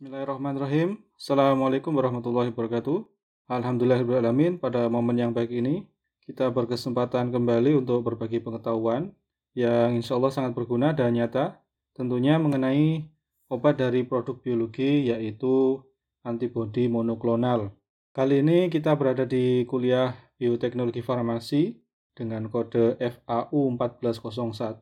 Bismillahirrahmanirrahim. Assalamualaikum warahmatullahi wabarakatuh. Alhamdulillahirrahmanirrahim. Pada momen yang baik ini, kita berkesempatan kembali untuk berbagi pengetahuan yang insya Allah sangat berguna dan nyata. Tentunya mengenai obat dari produk biologi yaitu antibodi monoklonal. Kali ini kita berada di kuliah bioteknologi farmasi dengan kode FAU 1401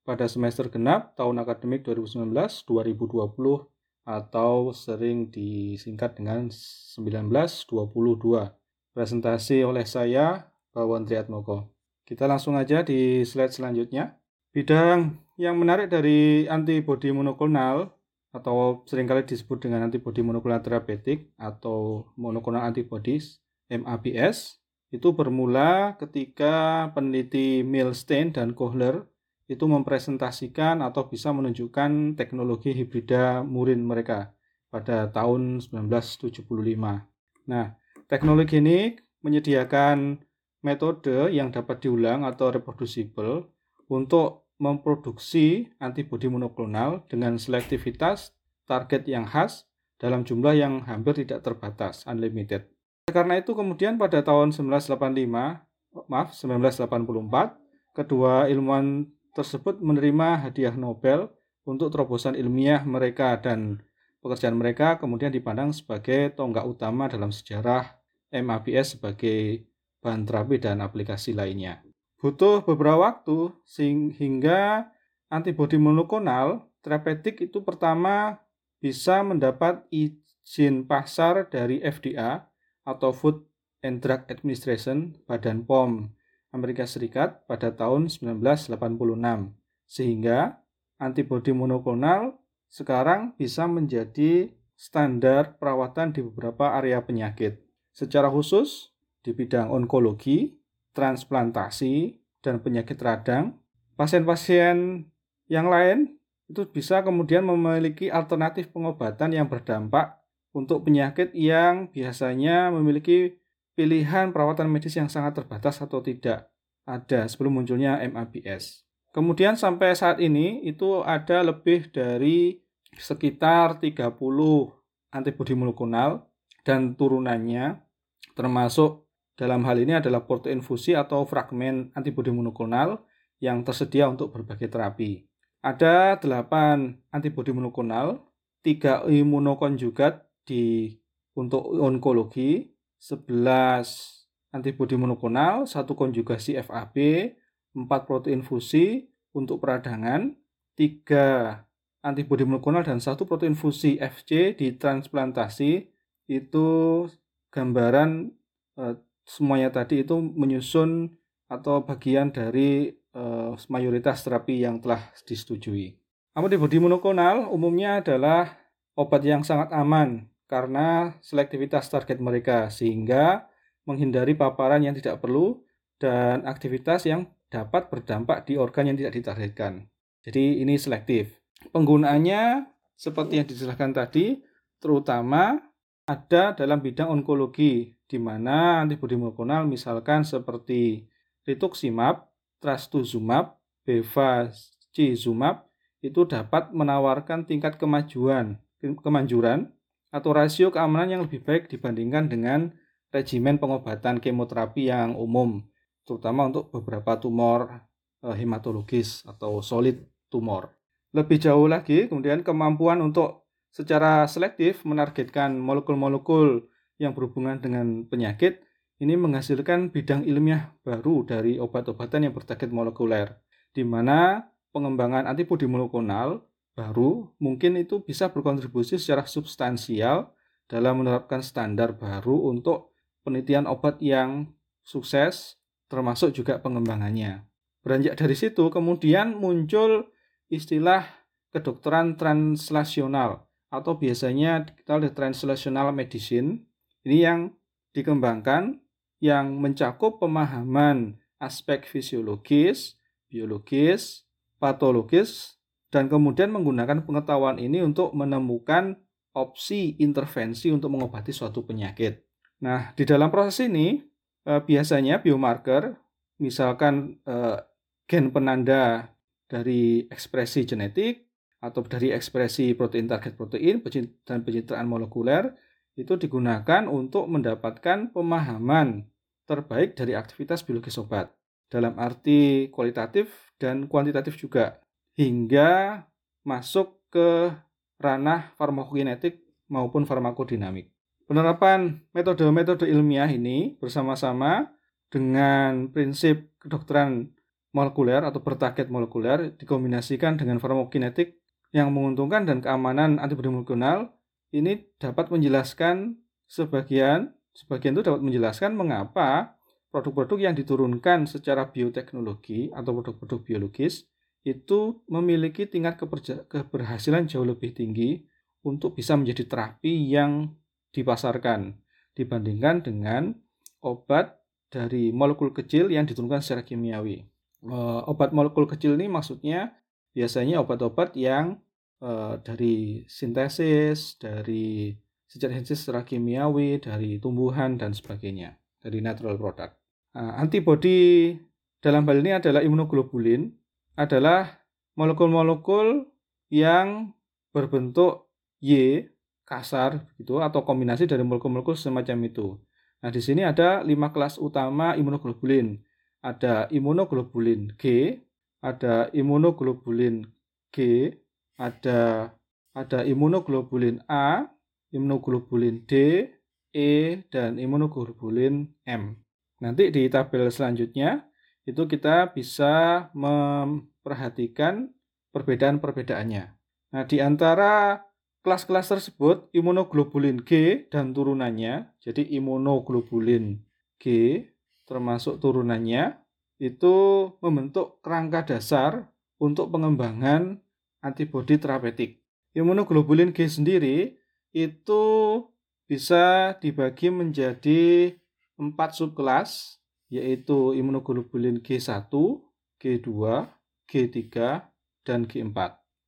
pada semester genap tahun akademik 2019-2020 atau sering disingkat dengan 1922. Presentasi oleh saya, Bawan Triatmoko. Kita langsung aja di slide selanjutnya. Bidang yang menarik dari antibodi monoklonal atau sering kali disebut dengan antibodi monoklonal terapeutik atau monoklonal antibodies MABS itu bermula ketika peneliti Milstein dan Kohler itu mempresentasikan atau bisa menunjukkan teknologi hibrida murin mereka pada tahun 1975. Nah, teknologi ini menyediakan metode yang dapat diulang atau reproducible untuk memproduksi antibodi monoklonal dengan selektivitas target yang khas dalam jumlah yang hampir tidak terbatas, unlimited. Karena itu kemudian pada tahun 1985, maaf 1984, kedua ilmuwan tersebut menerima hadiah Nobel untuk terobosan ilmiah mereka dan pekerjaan mereka kemudian dipandang sebagai tonggak utama dalam sejarah MABS sebagai bahan terapi dan aplikasi lainnya. Butuh beberapa waktu sehingga antibodi monoklonal terapeutik itu pertama bisa mendapat izin pasar dari FDA atau Food and Drug Administration, Badan POM Amerika Serikat pada tahun 1986. Sehingga antibodi monoklonal sekarang bisa menjadi standar perawatan di beberapa area penyakit. Secara khusus di bidang onkologi, transplantasi, dan penyakit radang, pasien-pasien yang lain itu bisa kemudian memiliki alternatif pengobatan yang berdampak untuk penyakit yang biasanya memiliki pilihan perawatan medis yang sangat terbatas atau tidak ada sebelum munculnya MABS. Kemudian sampai saat ini itu ada lebih dari sekitar 30 antibodi monoklonal dan turunannya termasuk dalam hal ini adalah protein fusi atau fragmen antibodi monoklonal yang tersedia untuk berbagai terapi. Ada 8 antibodi monoklonal, 3 imunokonjugat di untuk onkologi, 11 antibodi monoklonal, satu konjugasi FAB, 4 protein fusi untuk peradangan, 3 antibodi monoklonal dan satu protein fusi FC di transplantasi itu gambaran eh, semuanya tadi itu menyusun atau bagian dari eh, mayoritas terapi yang telah disetujui. Antibodi monoklonal umumnya adalah obat yang sangat aman karena selektivitas target mereka sehingga menghindari paparan yang tidak perlu dan aktivitas yang dapat berdampak di organ yang tidak ditargetkan. Jadi ini selektif. Penggunaannya seperti yang dijelaskan tadi terutama ada dalam bidang onkologi di mana antibodi monoklonal misalkan seperti rituximab, trastuzumab, bevacizumab itu dapat menawarkan tingkat kemajuan kemanjuran atau rasio keamanan yang lebih baik dibandingkan dengan regimen pengobatan kemoterapi yang umum, terutama untuk beberapa tumor eh, hematologis atau solid tumor. Lebih jauh lagi, kemudian kemampuan untuk secara selektif menargetkan molekul-molekul yang berhubungan dengan penyakit ini menghasilkan bidang ilmiah baru dari obat-obatan yang bertarget molekuler, di mana pengembangan antibodi monoklonal baru mungkin itu bisa berkontribusi secara substansial dalam menerapkan standar baru untuk penelitian obat yang sukses termasuk juga pengembangannya. Beranjak dari situ kemudian muncul istilah kedokteran translasional atau biasanya kita lihat translational medicine ini yang dikembangkan yang mencakup pemahaman aspek fisiologis, biologis, patologis dan kemudian menggunakan pengetahuan ini untuk menemukan opsi intervensi untuk mengobati suatu penyakit. Nah, di dalam proses ini eh, biasanya biomarker, misalkan eh, gen penanda dari ekspresi genetik atau dari ekspresi protein target protein dan pencitraan molekuler itu digunakan untuk mendapatkan pemahaman terbaik dari aktivitas biologis obat dalam arti kualitatif dan kuantitatif juga hingga masuk ke ranah farmakokinetik maupun farmakodinamik. Penerapan metode-metode ilmiah ini bersama-sama dengan prinsip kedokteran molekuler atau bertarget molekuler dikombinasikan dengan farmakokinetik yang menguntungkan dan keamanan antibodi molekunal ini dapat menjelaskan sebagian sebagian itu dapat menjelaskan mengapa produk-produk yang diturunkan secara bioteknologi atau produk-produk biologis itu memiliki tingkat keberhasilan jauh lebih tinggi untuk bisa menjadi terapi yang dipasarkan dibandingkan dengan obat dari molekul kecil yang diturunkan secara kimiawi. E, obat molekul kecil ini maksudnya biasanya obat-obat yang e, dari sintesis, dari secara secara kimiawi, dari tumbuhan dan sebagainya, dari natural product. Nah, antibodi dalam hal ini adalah imunoglobulin, adalah molekul-molekul yang berbentuk Y kasar gitu atau kombinasi dari molekul-molekul semacam itu. Nah, di sini ada lima kelas utama imunoglobulin. Ada imunoglobulin G, ada imunoglobulin G, ada ada imunoglobulin A, imunoglobulin D, E, dan imunoglobulin M. Nanti di tabel selanjutnya itu kita bisa memperhatikan perbedaan-perbedaannya. Nah, di antara kelas-kelas tersebut imunoglobulin G dan turunannya, jadi imunoglobulin G termasuk turunannya itu membentuk kerangka dasar untuk pengembangan antibodi terapeutik. Imunoglobulin G sendiri itu bisa dibagi menjadi empat subkelas yaitu imunoglobulin G1, G2, G3, dan G4.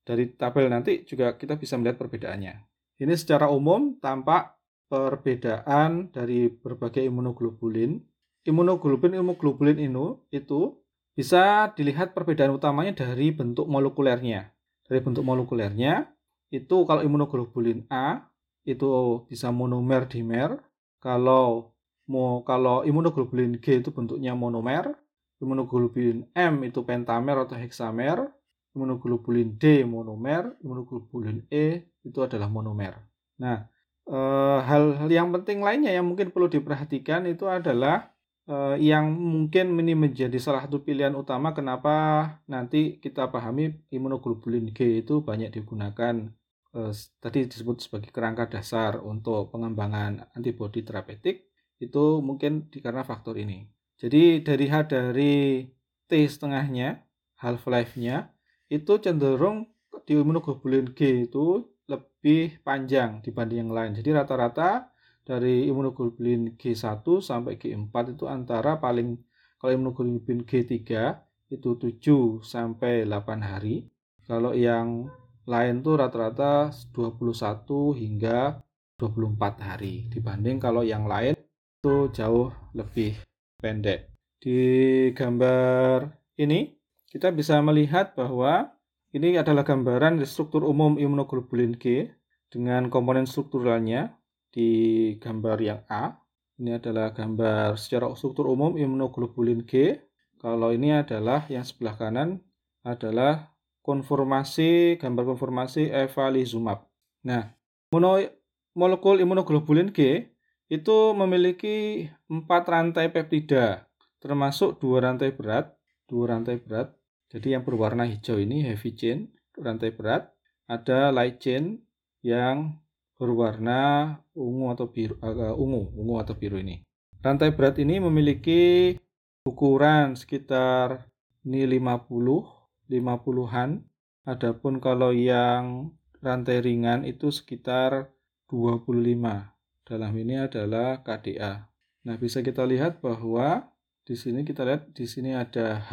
Dari tabel nanti juga kita bisa melihat perbedaannya. Ini secara umum tampak perbedaan dari berbagai imunoglobulin. Imunoglobulin imunoglobulin ini itu bisa dilihat perbedaan utamanya dari bentuk molekulernya. Dari bentuk molekulernya itu kalau imunoglobulin A itu bisa monomer dimer. Kalau mau kalau imunoglobulin G itu bentuknya monomer, imunoglobulin M itu pentamer atau heksamer, imunoglobulin D monomer, imunoglobulin E itu adalah monomer. Nah, eh, hal-hal yang penting lainnya yang mungkin perlu diperhatikan itu adalah eh, yang mungkin ini menjadi salah satu pilihan utama kenapa nanti kita pahami imunoglobulin G itu banyak digunakan eh, tadi disebut sebagai kerangka dasar untuk pengembangan antibodi terapeutik itu mungkin karena faktor ini. Jadi dari H dari T setengahnya half life-nya itu cenderung di imunoglobulin G itu lebih panjang dibanding yang lain. Jadi rata-rata dari imunoglobulin G1 sampai G4 itu antara paling kalau imunoglobulin G3 itu 7 sampai 8 hari. Kalau yang lain tuh rata-rata 21 hingga 24 hari dibanding kalau yang lain itu jauh lebih pendek. Di gambar ini kita bisa melihat bahwa ini adalah gambaran struktur umum imunoglobulin G dengan komponen strukturalnya di gambar yang A. Ini adalah gambar secara struktur umum imunoglobulin G. Kalau ini adalah yang sebelah kanan adalah konformasi gambar konformasi evalizumab. Nah, molekul imunoglobulin G itu memiliki empat rantai peptida, termasuk dua rantai berat, dua rantai berat. Jadi yang berwarna hijau ini heavy chain, rantai berat. Ada light chain yang berwarna ungu atau biru uh, ungu ungu atau biru ini. Rantai berat ini memiliki ukuran sekitar ini 50 50-an. Adapun kalau yang rantai ringan itu sekitar 25. Dalam ini adalah KDA. Nah, bisa kita lihat bahwa di sini kita lihat di sini ada H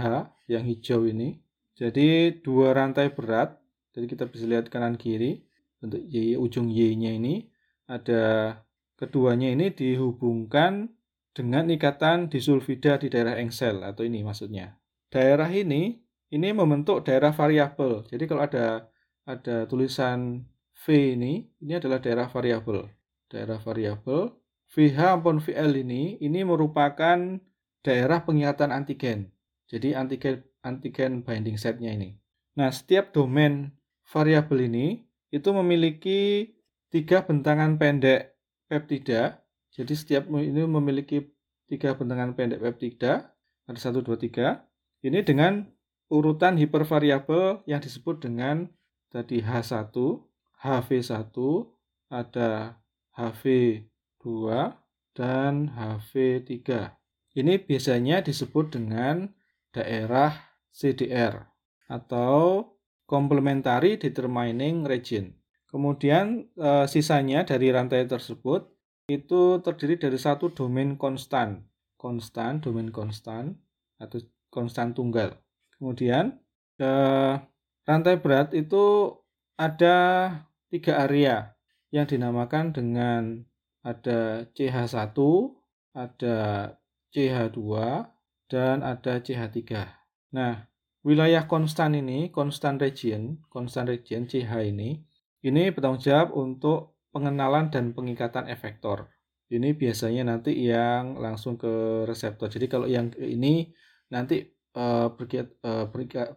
yang hijau ini. Jadi dua rantai berat. Jadi kita bisa lihat kanan kiri untuk Y, ujung Y-nya ini ada keduanya ini dihubungkan dengan ikatan disulfida di daerah engsel atau ini maksudnya. Daerah ini ini membentuk daerah variabel. Jadi kalau ada ada tulisan V ini, ini adalah daerah variabel. Daerah variabel VH maupun VL ini, ini merupakan daerah pengingatan antigen. Jadi antigen antigen binding setnya ini. Nah, setiap domain variabel ini itu memiliki tiga bentangan pendek peptida. Jadi setiap ini memiliki tiga bentangan pendek peptida. Ada satu, dua, tiga. Ini dengan urutan hipervariabel yang disebut dengan tadi H1, HV1, ada HV2, dan HV3. Ini biasanya disebut dengan daerah CDR atau Complementary Determining Region. Kemudian e, sisanya dari rantai tersebut itu terdiri dari satu domain konstan, konstan, domain konstan atau konstan tunggal. Kemudian e, rantai berat itu ada tiga area yang dinamakan dengan ada CH1, ada CH2, dan ada CH3. Nah, wilayah konstan ini, konstan region, konstan region CH ini, ini bertanggung jawab untuk pengenalan dan pengikatan efektor. Ini biasanya nanti yang langsung ke reseptor. Jadi kalau yang ini nanti uh,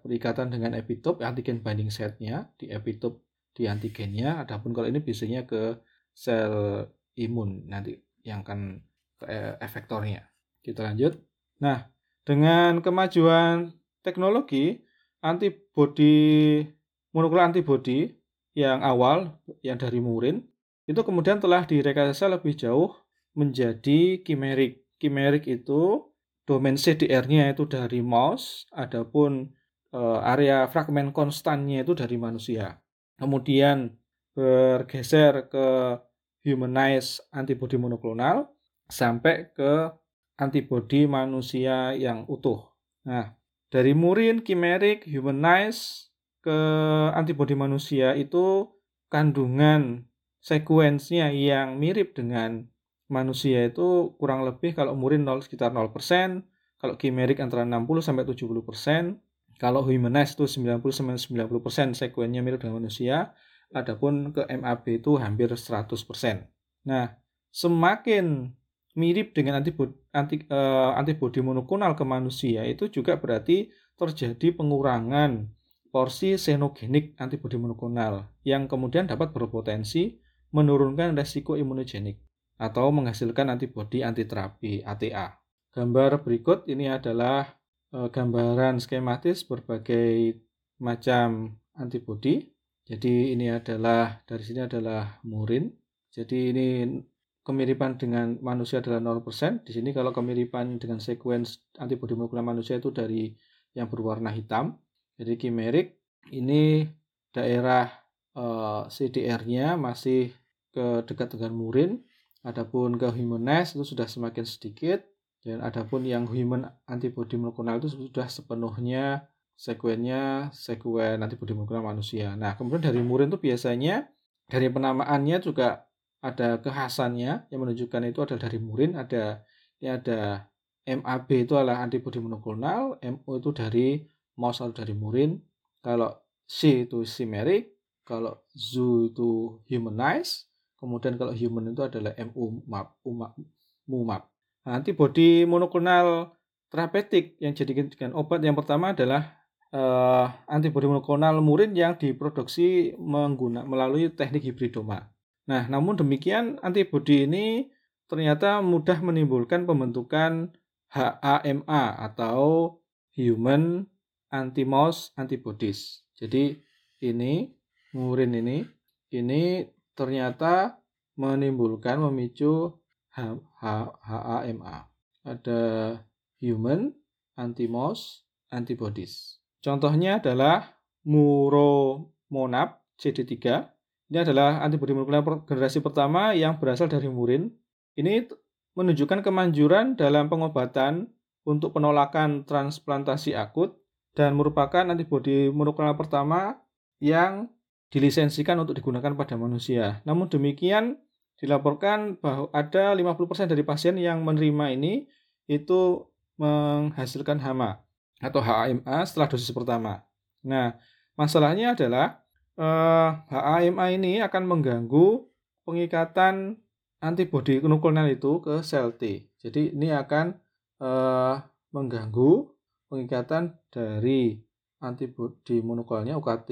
berikatan dengan epitop antigen binding setnya di epitop di antigennya. Adapun kalau ini biasanya ke sel imun nanti yang akan ke efektornya. Kita lanjut. Nah, dengan kemajuan teknologi antibody monoklonar antibody yang awal yang dari murin itu kemudian telah direkayasa lebih jauh menjadi kimerik. Kimerik itu domain CDR-nya itu dari mouse, adapun eh, area fragmen konstannya itu dari manusia. Kemudian bergeser ke humanized antibody monoklonal sampai ke antibody manusia yang utuh. Nah, dari murin, kimerik, humanize ke antibodi manusia itu kandungan sekuensinya yang mirip dengan manusia itu kurang lebih kalau murin 0 sekitar 0%, kalau kimerik antara 60 sampai 70%, kalau humanize itu 90 sampai 90% sekuensinya mirip dengan manusia, adapun ke MAB itu hampir 100%. Nah, semakin mirip dengan antibodi, anti, uh, antibodi monoklonal ke manusia itu juga berarti terjadi pengurangan porsi senogenik antibodi monoklonal yang kemudian dapat berpotensi menurunkan resiko imunogenik atau menghasilkan antibodi anti terapi ATA. Gambar berikut ini adalah gambaran skematis berbagai macam antibodi. Jadi ini adalah dari sini adalah murin. Jadi ini kemiripan dengan manusia adalah 0%. Di sini kalau kemiripan dengan sekuens antibodi molekuler manusia itu dari yang berwarna hitam. Jadi kimerik ini daerah eh, CDR-nya masih ke dekat dengan murin. Adapun ke humanized itu sudah semakin sedikit dan adapun yang human antibody molekuler itu sudah sepenuhnya sekuennya sekuen antibodi molekuler manusia. Nah, kemudian dari murin itu biasanya dari penamaannya juga ada kekhasannya. Yang menunjukkan itu adalah dari murin ada ini ada MAB itu adalah antibodi monoklonal MO itu dari mouse atau dari murin. Kalau C itu simerik kalau ZU itu humanized kemudian kalau human itu adalah MU map UMAP MUMAP antibodi monoklonal terapeutik yang dijadikan dengan obat yang pertama adalah uh, antibodi monoklonal murin yang diproduksi menggunakan melalui teknik hibridoma Nah, namun demikian antibodi ini ternyata mudah menimbulkan pembentukan HAMA atau Human Antimous Antibodies. Jadi ini murin ini ini ternyata menimbulkan memicu HAMA. Ada Human Antimous Antibodies. Contohnya adalah Muromonab CD3 ini adalah antibodi molekuler generasi pertama yang berasal dari murin. Ini menunjukkan kemanjuran dalam pengobatan untuk penolakan transplantasi akut dan merupakan antibodi molekuler pertama yang dilisensikan untuk digunakan pada manusia. Namun demikian dilaporkan bahwa ada 50% dari pasien yang menerima ini itu menghasilkan hama atau HAMA setelah dosis pertama. Nah, masalahnya adalah eh, HAMA ini akan mengganggu pengikatan antibodi nuklonal itu ke sel T. Jadi ini akan eh, mengganggu pengikatan dari antibodi monoklonalnya UKT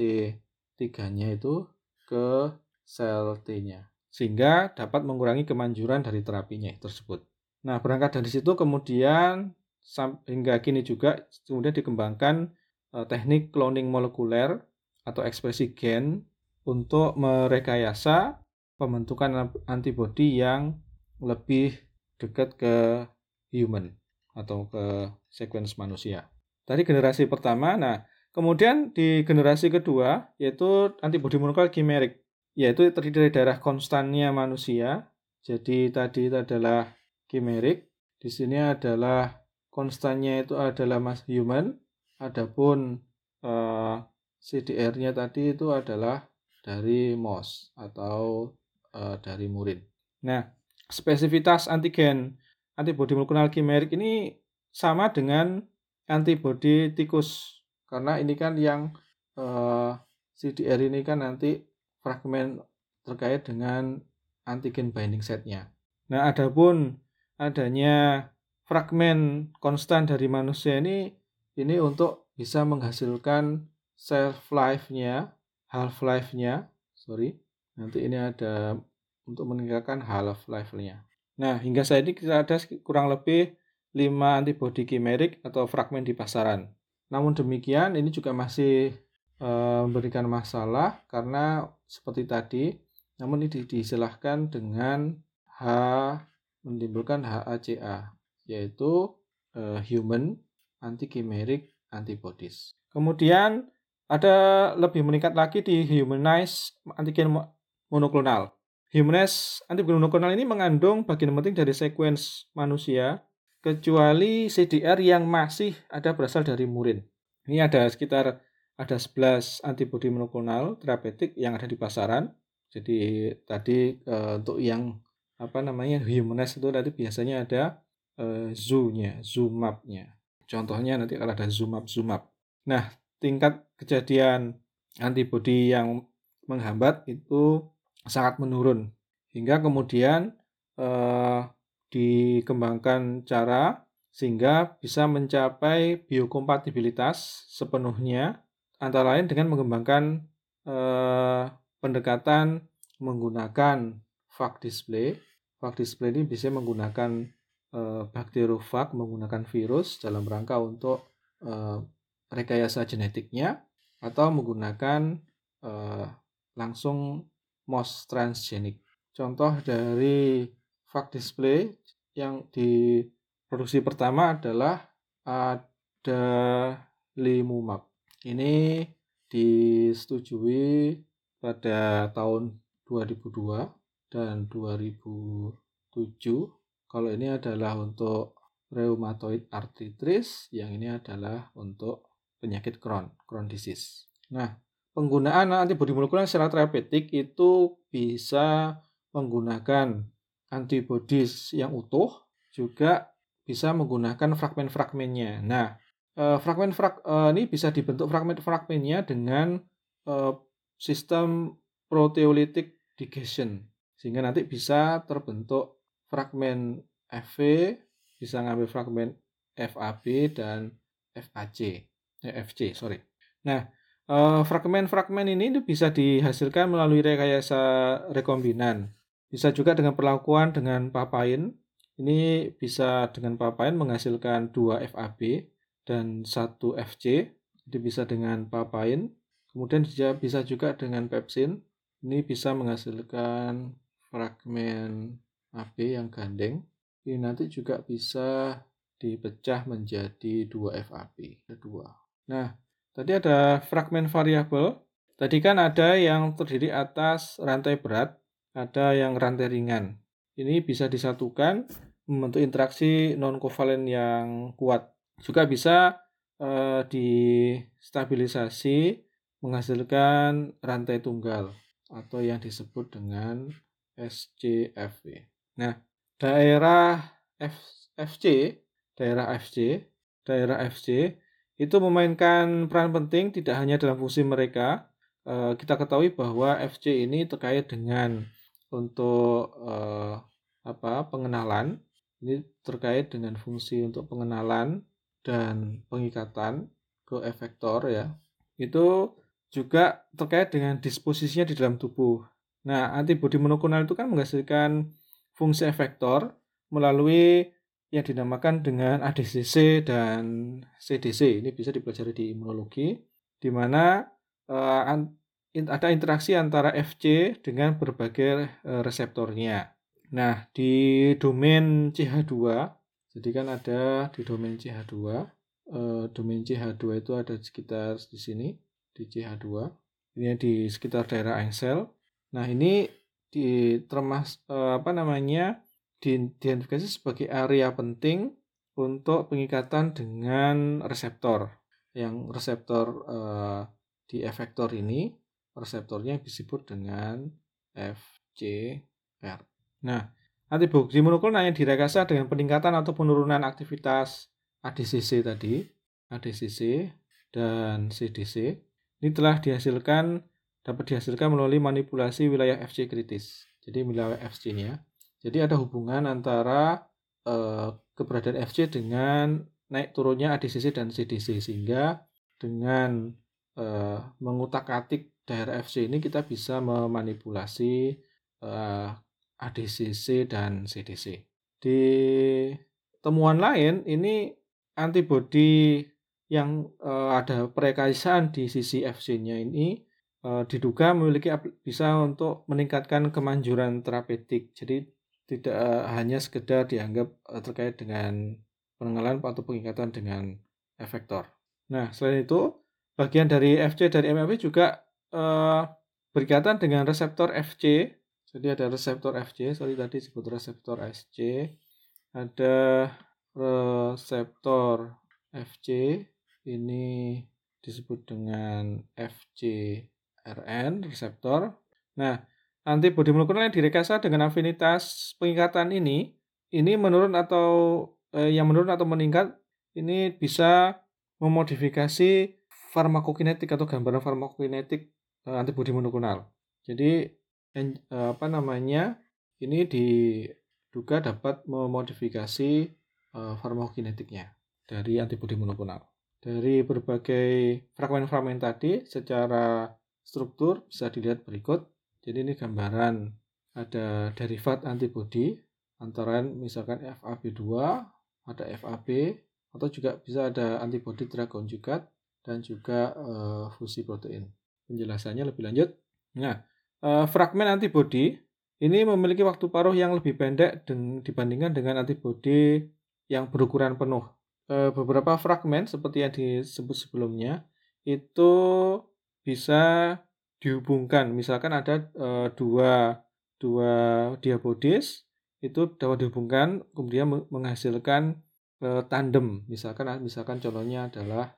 3-nya itu ke sel T-nya. Sehingga dapat mengurangi kemanjuran dari terapinya tersebut. Nah, berangkat dari situ kemudian hingga kini juga kemudian dikembangkan eh, teknik cloning molekuler atau ekspresi gen untuk merekayasa pembentukan antibodi yang lebih dekat ke human atau ke sequence manusia. Tadi generasi pertama, nah kemudian di generasi kedua yaitu antibodi monoklonal kimerik, yaitu terdiri dari darah konstannya manusia. Jadi tadi itu adalah kimerik, di sini adalah konstannya itu adalah mas human, adapun eh, CDR-nya tadi itu adalah dari MOS atau uh, dari murid. Nah, spesifitas antigen antibodi molekulal kimerik ini sama dengan antibodi tikus karena ini kan yang eh, CDR ini kan nanti fragmen terkait dengan antigen binding setnya. Nah, adapun adanya fragmen konstan dari manusia ini ini untuk bisa menghasilkan shelf life-nya, half life-nya, sorry, Nanti ini ada untuk meningkatkan half life-nya. Nah, hingga saat ini kita ada kurang lebih 5 antibodi kimerik atau fragmen di pasaran. Namun demikian, ini juga masih e, memberikan masalah karena seperti tadi, namun ini disilahkan dengan H menimbulkan HACA, yaitu e, human anti-chimeric antibodies. Kemudian ada lebih meningkat lagi di humanized antigen monoklonal. Humanase antibodi monoklonal ini mengandung bagian penting dari sekuens manusia, kecuali CDR yang masih ada berasal dari murin. Ini ada sekitar ada 11 antibodi monoklonal terapeutik yang ada di pasaran. Jadi tadi e, untuk yang apa namanya humanase itu tadi biasanya ada e, zoo-nya, zoomap-nya. Contohnya nanti kalau ada zoomap zoomap. Nah, tingkat kejadian antibodi yang menghambat itu sangat menurun hingga kemudian eh, dikembangkan cara sehingga bisa mencapai biokompatibilitas sepenuhnya antara lain dengan mengembangkan eh, pendekatan menggunakan fag display. Fag display ini bisa menggunakan eh, bakteriofag menggunakan virus dalam rangka untuk eh, rekayasa genetiknya atau menggunakan eh, langsung MOS transgenic. Contoh dari fag display yang diproduksi pertama adalah ada limumab. Ini disetujui pada tahun 2002 dan 2007. Kalau ini adalah untuk rheumatoid arthritis, yang ini adalah untuk penyakit Crohn, Crohn disease. Nah, penggunaan antibodi molekuler secara terapeutik itu bisa menggunakan antibodi yang utuh, juga bisa menggunakan fragmen-fragmennya. Nah, eh, fragmen frag eh, ini bisa dibentuk fragmen-fragmennya dengan eh, sistem proteolytic digestion sehingga nanti bisa terbentuk fragmen FV, bisa ngambil fragmen FAB dan FAC, eh, FC, sorry. Nah, fragmen-fragmen ini bisa dihasilkan melalui rekayasa rekombinan. Bisa juga dengan perlakuan dengan papain. Ini bisa dengan papain menghasilkan 2 FAB dan 1 FC. Jadi bisa dengan papain. Kemudian bisa juga dengan pepsin. Ini bisa menghasilkan fragmen AB yang gandeng. Ini nanti juga bisa dipecah menjadi 2 FAB. Kedua. Nah, Tadi ada fragmen variabel. Tadi kan ada yang terdiri atas rantai berat, ada yang rantai ringan. Ini bisa disatukan membentuk interaksi non kovalen yang kuat. Juga bisa eh, distabilisasi menghasilkan rantai tunggal atau yang disebut dengan SCFV. Nah, daerah F, FC, daerah FC, daerah FC itu memainkan peran penting tidak hanya dalam fungsi mereka, eh, kita ketahui bahwa FC ini terkait dengan untuk eh, apa pengenalan. Ini terkait dengan fungsi untuk pengenalan dan pengikatan ke efektor ya itu juga terkait dengan disposisinya di dalam tubuh. Nah, antibodi monoklonal itu kan menghasilkan fungsi efektor melalui yang dinamakan dengan ADCC dan CDC. Ini bisa dipelajari di imunologi, di mana uh, ada interaksi antara FC dengan berbagai uh, reseptornya. Nah, di domain CH2, jadi kan ada di domain CH2, uh, eh, domain CH2 itu ada sekitar di sini, di CH2. Ini di sekitar daerah engsel. Nah, ini di termas eh, apa namanya? diidentifikasi sebagai area penting untuk pengikatan dengan reseptor. Yang reseptor eh, di efektor ini reseptornya disebut dengan FCR. Nah, antibodi monoklonal yang direkasa dengan peningkatan atau penurunan aktivitas ADCC tadi, ADCC dan CDC ini telah dihasilkan dapat dihasilkan melalui manipulasi wilayah FC kritis. Jadi wilayah FC-nya. Jadi ada hubungan antara eh, keberadaan FC dengan naik turunnya ADCC dan CDC sehingga dengan eh, mengutak-atik daerah FC ini kita bisa memanipulasi eh, ADCC dan CDC. Di temuan lain ini antibodi yang uh, ada perkaisan di sisi FC-nya ini uh, diduga memiliki bisa untuk meningkatkan kemanjuran terapeutik. Jadi tidak uh, hanya sekedar dianggap terkait dengan pengenalan atau pengikatan dengan efektor. Nah, selain itu, bagian dari FC dari MFP juga uh, berkaitan dengan reseptor FC. Jadi ada reseptor FC, sorry tadi sebut reseptor SC. Ada reseptor FC ini disebut dengan FcRn reseptor. Nah, antibodi molekulnya direkasa dengan afinitas pengikatan ini, ini menurun atau eh, yang menurun atau meningkat ini bisa memodifikasi farmakokinetik atau gambaran farmakokinetik eh, antibodi monoklonal. Jadi apa namanya? Ini diduga dapat memodifikasi eh, farmakokinetiknya dari antibodi monoklonal. Dari berbagai fragmen-fragmen tadi secara struktur bisa dilihat berikut. Jadi ini gambaran ada derivat antibodi antara misalkan FAB2, ada FAB atau juga bisa ada antibodi drug conjugate dan juga uh, fusi protein. Penjelasannya lebih lanjut. Nah, uh, fragmen antibodi ini memiliki waktu paruh yang lebih pendek dibandingkan dengan antibodi yang berukuran penuh Eh, beberapa fragmen seperti yang disebut sebelumnya itu bisa dihubungkan. Misalkan ada e, dua dua diabodis itu dapat dihubungkan kemudian menghasilkan tandem. Misalkan misalkan contohnya adalah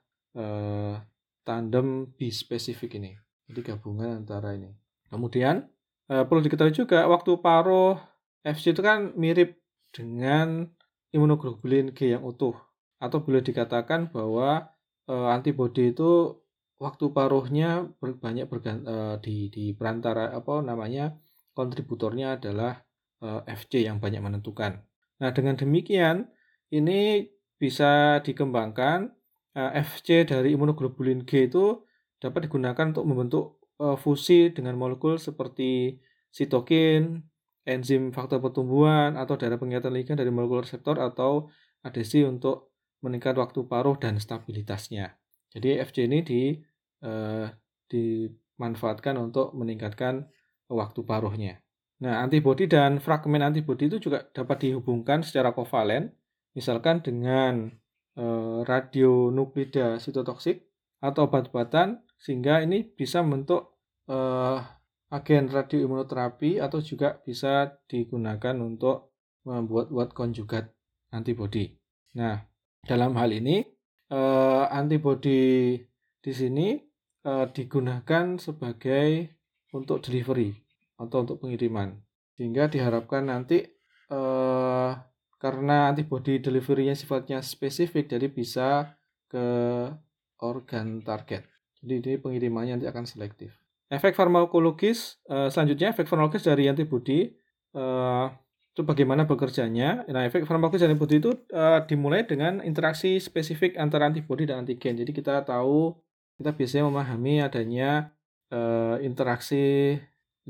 tandem bispesifik ini. Jadi gabungan antara ini. Kemudian e, perlu diketahui juga waktu paruh FC itu kan mirip dengan imunoglobulin G yang utuh atau boleh dikatakan bahwa e, antibodi itu waktu paruhnya ber, banyak bergant, e, di di perantara apa namanya kontributornya adalah e, FC yang banyak menentukan. Nah, dengan demikian ini bisa dikembangkan e, FC dari imunoglobulin G itu dapat digunakan untuk membentuk e, fusi dengan molekul seperti sitokin, enzim faktor pertumbuhan atau daerah pengikatan ligan dari molekul reseptor atau adesi untuk meningkat waktu paruh dan stabilitasnya. Jadi FC ini di, eh, dimanfaatkan untuk meningkatkan waktu paruhnya. Nah, antibodi dan fragmen antibodi itu juga dapat dihubungkan secara kovalen, misalkan dengan eh, radionuklida sitotoksik atau obat-obatan, sehingga ini bisa membentuk eh, agen radioimunoterapi atau juga bisa digunakan untuk membuat-buat konjugat antibodi. Nah, dalam hal ini eh, antibodi di sini eh, digunakan sebagai untuk delivery atau untuk pengiriman. Sehingga diharapkan nanti eh, karena antibodi deliverynya sifatnya spesifik jadi bisa ke organ target. Jadi ini pengirimannya nanti akan selektif. efek farmakologis uh, selanjutnya efek farmakologis dari antibodi uh, itu bagaimana bekerjanya. Nah, efek farmakologis dari antibodi itu uh, dimulai dengan interaksi spesifik antara antibodi dan antigen. Jadi kita tahu kita biasanya memahami adanya interaksi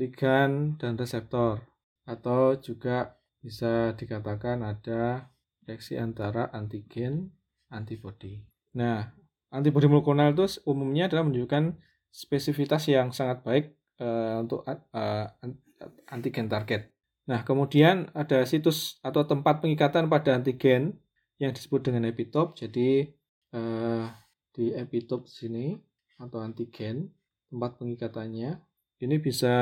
ligan dan reseptor atau juga bisa dikatakan ada reaksi antara antigen antibodi. Nah, antibodi molekulal itu umumnya adalah menunjukkan spesifitas yang sangat baik uh, untuk uh, antigen target. Nah, kemudian ada situs atau tempat pengikatan pada antigen yang disebut dengan epitop. Jadi uh, di epitop sini atau antigen tempat pengikatannya ini bisa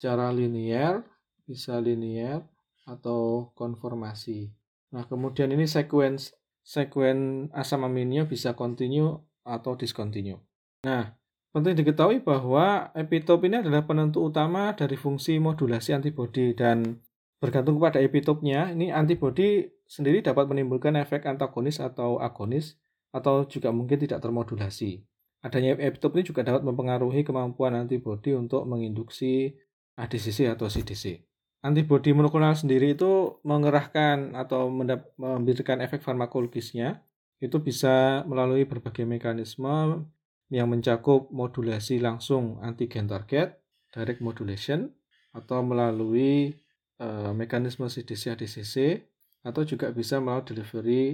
cara linear, bisa linear atau konformasi. Nah, kemudian ini sequence sekuen asam aminnya bisa continue atau discontinue. Nah, Penting diketahui bahwa epitop ini adalah penentu utama dari fungsi modulasi antibodi dan bergantung kepada epitopnya, ini antibodi sendiri dapat menimbulkan efek antagonis atau agonis atau juga mungkin tidak termodulasi. Adanya epitop ini juga dapat mempengaruhi kemampuan antibodi untuk menginduksi ADCC atau CDC. Antibodi monoklonal sendiri itu mengerahkan atau memberikan efek farmakologisnya itu bisa melalui berbagai mekanisme yang mencakup modulasi langsung antigen target, direct modulation, atau melalui uh, mekanisme CDC-ADCC, atau juga bisa melalui delivery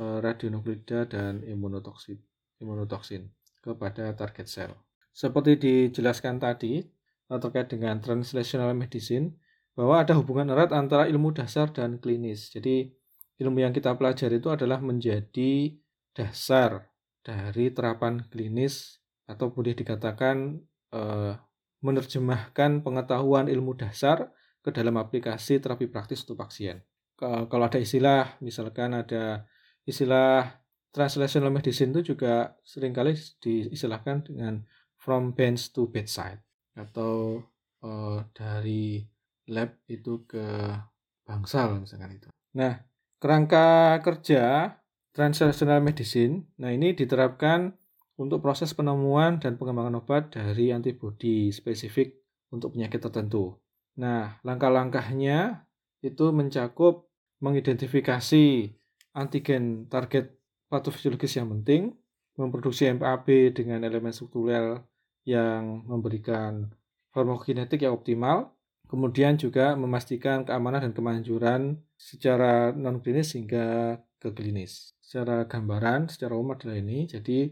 uh, radionukleida dan imunotoksin, imunotoksin kepada target sel. Seperti dijelaskan tadi, uh, terkait dengan translational medicine, bahwa ada hubungan erat antara ilmu dasar dan klinis. Jadi, ilmu yang kita pelajari itu adalah menjadi dasar dari terapan klinis atau boleh dikatakan eh, menerjemahkan pengetahuan ilmu dasar ke dalam aplikasi terapi praktis untuk pasien. Kalau ada istilah, misalkan ada istilah translational medicine itu juga sering kali diistilahkan dengan from bench to bedside atau eh, dari lab itu ke bangsal misalkan itu. Nah, kerangka kerja Translational medicine. Nah, ini diterapkan untuk proses penemuan dan pengembangan obat dari antibodi spesifik untuk penyakit tertentu. Nah, langkah-langkahnya itu mencakup mengidentifikasi antigen target patofisiologis yang penting, memproduksi MAB dengan elemen struktural yang memberikan farmakokinetik yang optimal, kemudian juga memastikan keamanan dan kemanjuran secara non klinis hingga ke klinis secara gambaran secara umum adalah ini. Jadi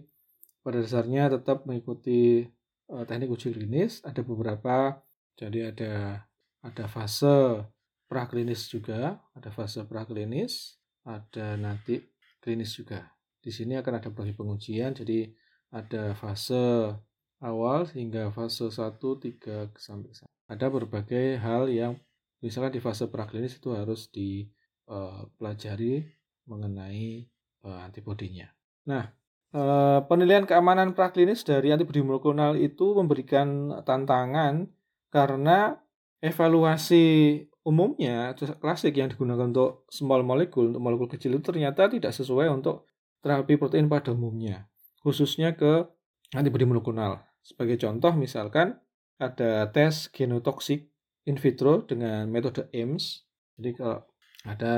pada dasarnya tetap mengikuti uh, teknik uji klinis. Ada beberapa, jadi ada ada fase praklinis juga, ada fase praklinis, ada nanti klinis juga. Di sini akan ada bagi pengujian, jadi ada fase awal hingga fase 1, 3, sampai 1. Ada berbagai hal yang misalkan di fase praklinis itu harus dipelajari eh, mengenai uh, antibodinya. Nah, uh, penilaian keamanan praklinis dari antibodi monoklonal itu memberikan tantangan karena evaluasi umumnya klasik yang digunakan untuk small molecule untuk molekul kecil itu ternyata tidak sesuai untuk terapi protein pada umumnya, khususnya ke antibodi monoklonal. Sebagai contoh misalkan ada tes genotoksik in vitro dengan metode AIMS. Jadi kalau ada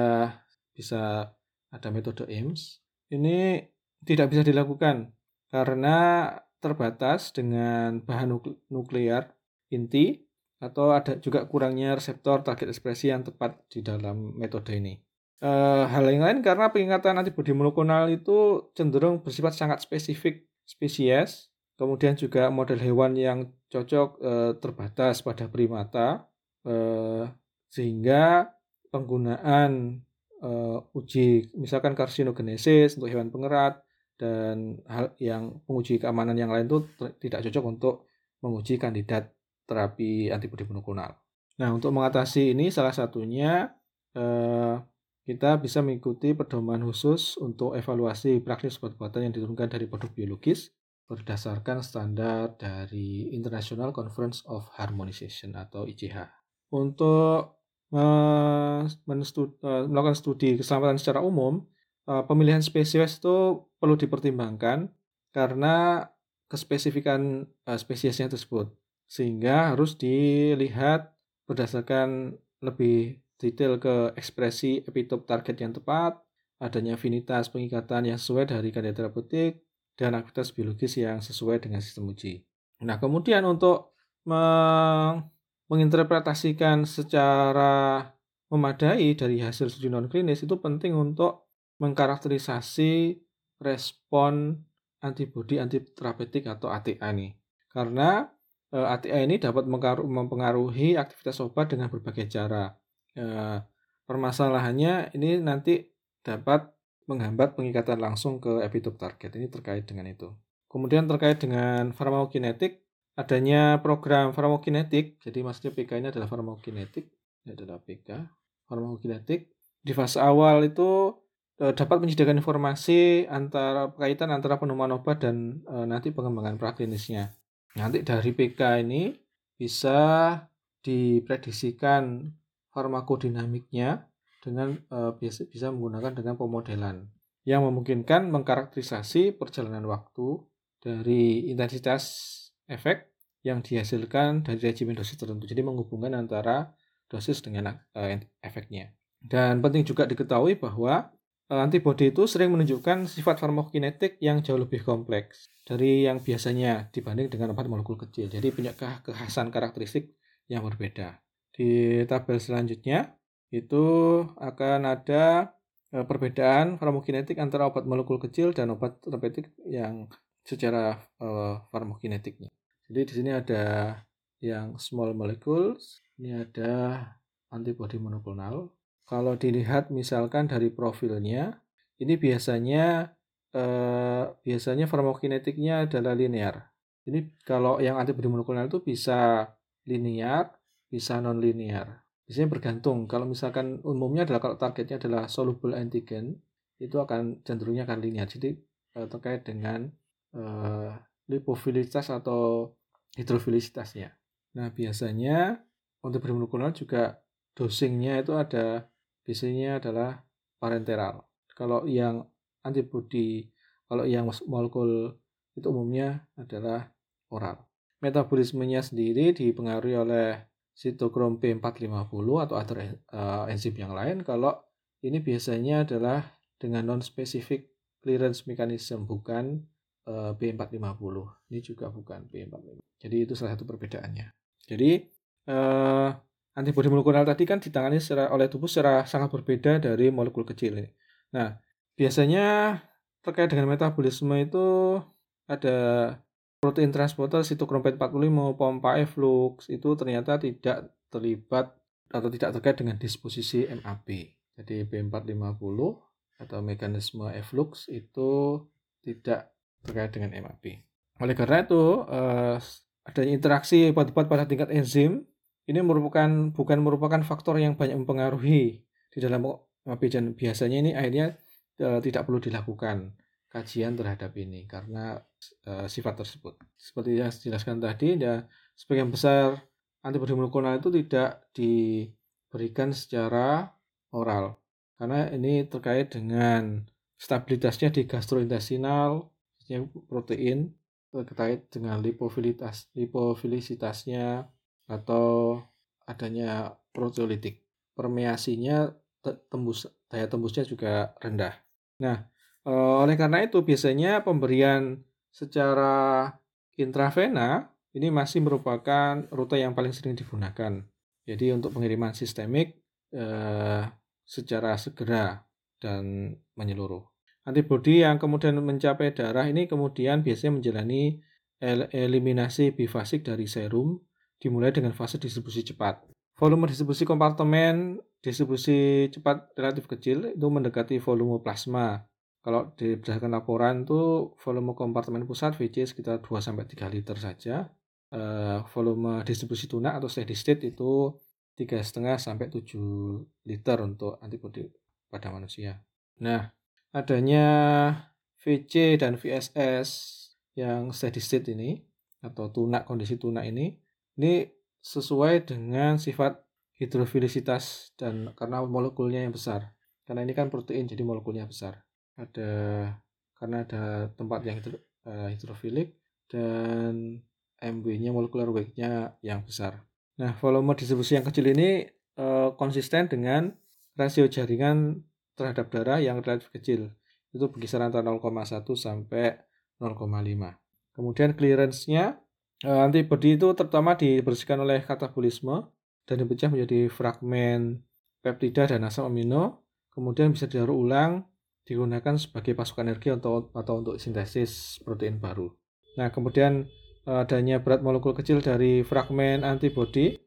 bisa ada metode IMS, ini tidak bisa dilakukan karena terbatas dengan bahan nuklear inti atau ada juga kurangnya reseptor target ekspresi yang tepat di dalam metode ini. E, hal yang lain karena pengingatan antibodi monoklonal itu cenderung bersifat sangat spesifik spesies, kemudian juga model hewan yang cocok e, terbatas pada primata, e, sehingga penggunaan uh, uji misalkan karsinogenesis untuk hewan pengerat dan hal yang penguji keamanan yang lain itu tidak cocok untuk menguji kandidat terapi antibodi monoklonal. Nah, untuk mengatasi ini salah satunya eh, kita bisa mengikuti pedoman khusus untuk evaluasi praktis obat-obatan yang diturunkan dari produk biologis berdasarkan standar dari International Conference of Harmonization atau ICH. Untuk Eh, melakukan studi keselamatan secara umum, eh, pemilihan spesies itu perlu dipertimbangkan karena kespesifikan eh, spesiesnya tersebut. sehingga harus dilihat berdasarkan lebih detail ke ekspresi epitop target yang tepat, adanya afinitas pengikatan yang sesuai dari kandida terapeutik, dan aktivitas biologis yang sesuai dengan sistem uji. Nah, kemudian untuk menginterpretasikan secara memadai dari hasil studi non klinis itu penting untuk mengkarakterisasi respon antibodi antiterapeutik atau ATA ini. Karena e, ATA ini dapat mempengaruhi aktivitas obat dengan berbagai cara. E, permasalahannya ini nanti dapat menghambat pengikatan langsung ke epitop target. Ini terkait dengan itu. Kemudian terkait dengan farmakokinetik, adanya program farmakokinetik, jadi maksudnya PK ini adalah farmakokinetik, ini adalah PK, farmakokinetik. Di fase awal itu e, dapat menyediakan informasi antara kaitan antara penemuan obat dan e, nanti pengembangan praklinisnya. Nanti dari PK ini bisa diprediksikan farmakodinamiknya dengan biasa bisa menggunakan dengan pemodelan yang memungkinkan mengkarakterisasi perjalanan waktu dari intensitas efek yang dihasilkan dari regimen dosis tertentu. Jadi menghubungkan antara dosis dengan uh, efeknya. Dan penting juga diketahui bahwa uh, antibodi itu sering menunjukkan sifat farmakokinetik yang jauh lebih kompleks dari yang biasanya dibanding dengan obat molekul kecil. Jadi punya kekhasan karakteristik yang berbeda. Di tabel selanjutnya itu akan ada uh, perbedaan farmakokinetik antara obat molekul kecil dan obat terapeutik yang secara uh, farmakokinetiknya. Jadi di sini ada yang small molecules, ini ada antibody monoklonal. Kalau dilihat misalkan dari profilnya, ini biasanya eh, biasanya farmakokinetiknya adalah linear. Ini kalau yang antibody monoklonal itu bisa linear, bisa non linear. Biasanya bergantung. Kalau misalkan umumnya adalah kalau targetnya adalah soluble antigen, itu akan cenderungnya akan linear. Jadi eh, terkait dengan uh, lipofilitas atau hidrofilisitasnya. Nah, biasanya untuk bermolekulal juga dosingnya itu ada biasanya adalah parenteral. Kalau yang antibodi, kalau yang molekul itu umumnya adalah oral. Metabolismenya sendiri dipengaruhi oleh sitokrom P450 atau other uh, enzim yang lain. Kalau ini biasanya adalah dengan non-specific clearance mechanism, bukan uh, B450. Ini juga bukan B450. Jadi itu salah satu perbedaannya. Jadi uh, antibodi molekulal tadi kan ditangani secara, oleh tubuh secara sangat berbeda dari molekul kecil ini. Nah, biasanya terkait dengan metabolisme itu ada protein transporter sitokrom P45 pompa efflux itu ternyata tidak terlibat atau tidak terkait dengan disposisi MAB. Jadi B450 atau mekanisme efflux itu tidak terkait dengan MAB. Oleh karena itu, eh, adanya interaksi obat-obat pada tingkat enzim ini merupakan bukan merupakan faktor yang banyak mempengaruhi di dalam MAB dan biasanya ini akhirnya eh, tidak perlu dilakukan kajian terhadap ini karena eh, sifat tersebut. Seperti yang dijelaskan tadi, ya sebagian besar antibodi monoklonal itu tidak diberikan secara oral karena ini terkait dengan stabilitasnya di gastrointestinal protein terkait dengan lipofilitas lipofilisitasnya atau adanya proteolitik permeasinya tembus daya tembusnya juga rendah. Nah, oleh karena itu biasanya pemberian secara intravena ini masih merupakan rute yang paling sering digunakan. Jadi untuk pengiriman sistemik eh, secara segera dan menyeluruh. Antibodi yang kemudian mencapai darah ini kemudian biasanya menjalani eliminasi bifasik dari serum dimulai dengan fase distribusi cepat. Volume distribusi kompartemen distribusi cepat relatif kecil itu mendekati volume plasma. Kalau berdasarkan laporan itu volume kompartemen pusat VC sekitar 2 sampai 3 liter saja. Uh, volume distribusi tunak atau steady state itu 3,5 sampai 7 liter untuk antibodi pada manusia. Nah, adanya VC dan VSS yang steady state ini atau tunak kondisi tunak ini ini sesuai dengan sifat hidrofilisitas dan karena molekulnya yang besar karena ini kan protein jadi molekulnya besar ada karena ada tempat yang hidro, uh, hidrofilik dan MW-nya molecular weight-nya yang besar. Nah, volume distribusi yang kecil ini eh, konsisten dengan rasio jaringan terhadap darah yang relatif kecil. Itu berkisar antara 0,1 sampai 0,5. Kemudian clearance-nya eh, antibody itu terutama dibersihkan oleh katabolisme dan dipecah menjadi fragmen peptida dan asam amino, kemudian bisa didaur ulang digunakan sebagai pasukan energi atau, atau untuk sintesis protein baru. Nah, kemudian eh, adanya berat molekul kecil dari fragmen antibody,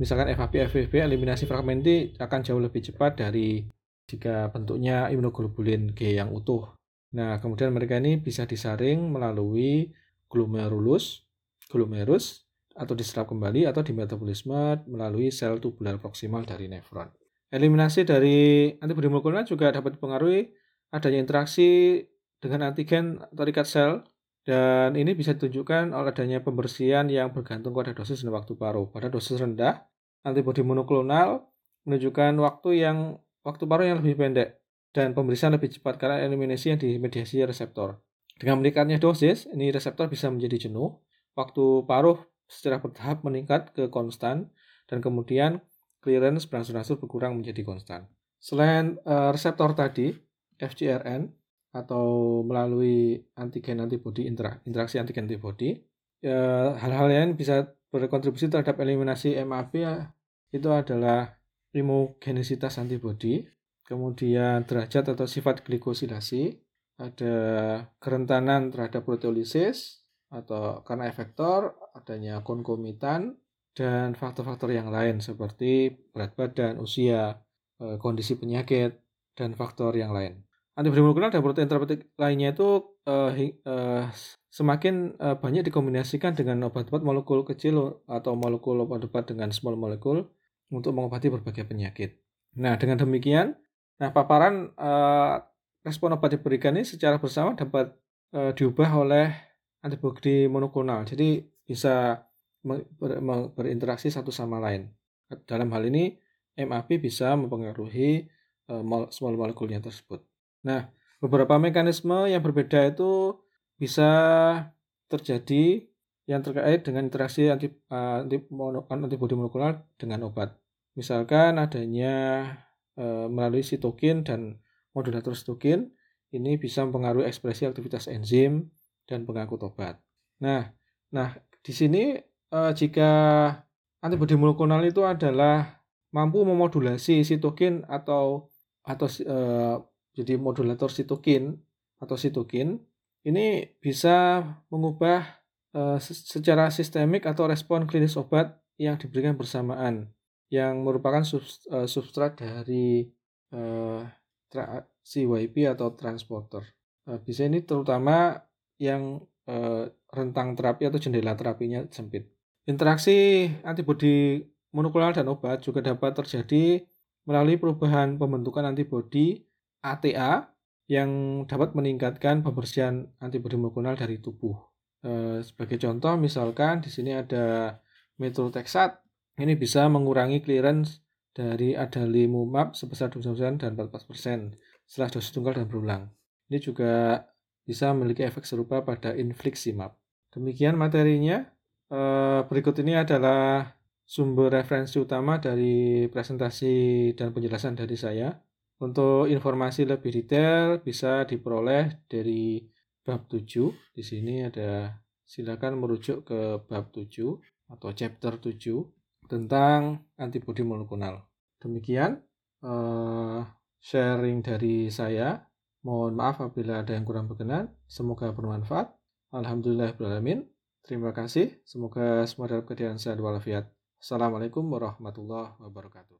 misalkan FAP, FVB, eliminasi fragmen ini akan jauh lebih cepat dari jika bentuknya imunoglobulin G yang utuh. Nah, kemudian mereka ini bisa disaring melalui glomerulus, glomerus, atau diserap kembali atau di metabolisme melalui sel tubular proksimal dari nefron. Eliminasi dari antibodi molekuler juga dapat dipengaruhi adanya interaksi dengan antigen atau rikat sel dan ini bisa ditunjukkan oleh adanya pembersihan yang bergantung pada dosis dan waktu paruh. Pada dosis rendah, antibodi monoklonal menunjukkan waktu yang waktu paruh yang lebih pendek dan pembersihan lebih cepat karena eliminasi yang dimediasi reseptor. Dengan meningkatnya dosis, ini reseptor bisa menjadi jenuh, waktu paruh secara bertahap meningkat ke konstan, dan kemudian clearance berangsur-angsur berkurang menjadi konstan. Selain uh, reseptor tadi, FcRn atau melalui antigen antibody interaksi antigen antibody, ya, hal-hal yang bisa berkontribusi terhadap eliminasi MAB ya, itu adalah imogenisitas antibody, kemudian derajat atau sifat glikosilasi, ada kerentanan terhadap proteolisis atau karena efektor, adanya konkomitan, dan faktor-faktor yang lain seperti berat badan, usia, eh, kondisi penyakit, dan faktor yang lain. Molekuler dan protein terapeutik lainnya itu uh, uh, semakin uh, banyak dikombinasikan dengan obat-obat molekul kecil atau molekul obat-obat dengan small molecule untuk mengobati berbagai penyakit. Nah, dengan demikian, nah paparan uh, respon obat diberikan ini secara bersama dapat uh, diubah oleh antibodi monoklonal. Jadi bisa ber, berinteraksi satu sama lain. Dalam hal ini MAP bisa mempengaruhi uh, small molekulnya tersebut. Nah, beberapa mekanisme yang berbeda itu bisa terjadi yang terkait dengan interaksi anti, uh, anti, antibodi molekular dengan obat. Misalkan adanya uh, melalui sitokin dan modulator sitokin, ini bisa mempengaruhi ekspresi aktivitas enzim dan pengangkut obat. Nah, nah di sini uh, jika antibodi monoklonal itu adalah mampu memodulasi sitokin atau atau uh, jadi modulator sitokin atau sitokin ini bisa mengubah uh, secara sistemik atau respon klinis obat yang diberikan bersamaan yang merupakan uh, substrat dari uh, CYP atau transporter. Uh, bisa ini terutama yang uh, rentang terapi atau jendela terapinya sempit. Interaksi antibodi monoklonal dan obat juga dapat terjadi melalui perubahan pembentukan antibodi ATA yang dapat meningkatkan pembersihan antibodi monoklonal dari tubuh. E, sebagai contoh, misalkan di sini ada metultexat, ini bisa mengurangi clearance dari adalimumab sebesar 20% dan 14% setelah dosis tunggal dan berulang. Ini juga bisa memiliki efek serupa pada infliximab. Demikian materinya. Eh, berikut ini adalah sumber referensi utama dari presentasi dan penjelasan dari saya. Untuk informasi lebih detail bisa diperoleh dari bab 7. Di sini ada silakan merujuk ke bab 7 atau chapter 7 tentang antibodi monoklonal. Demikian uh, sharing dari saya. Mohon maaf apabila ada yang kurang berkenan. Semoga bermanfaat. Alhamdulillahirrahmanirrahim. Terima kasih. Semoga semua dalam keadaan sehat walafiat. Assalamualaikum warahmatullahi wabarakatuh.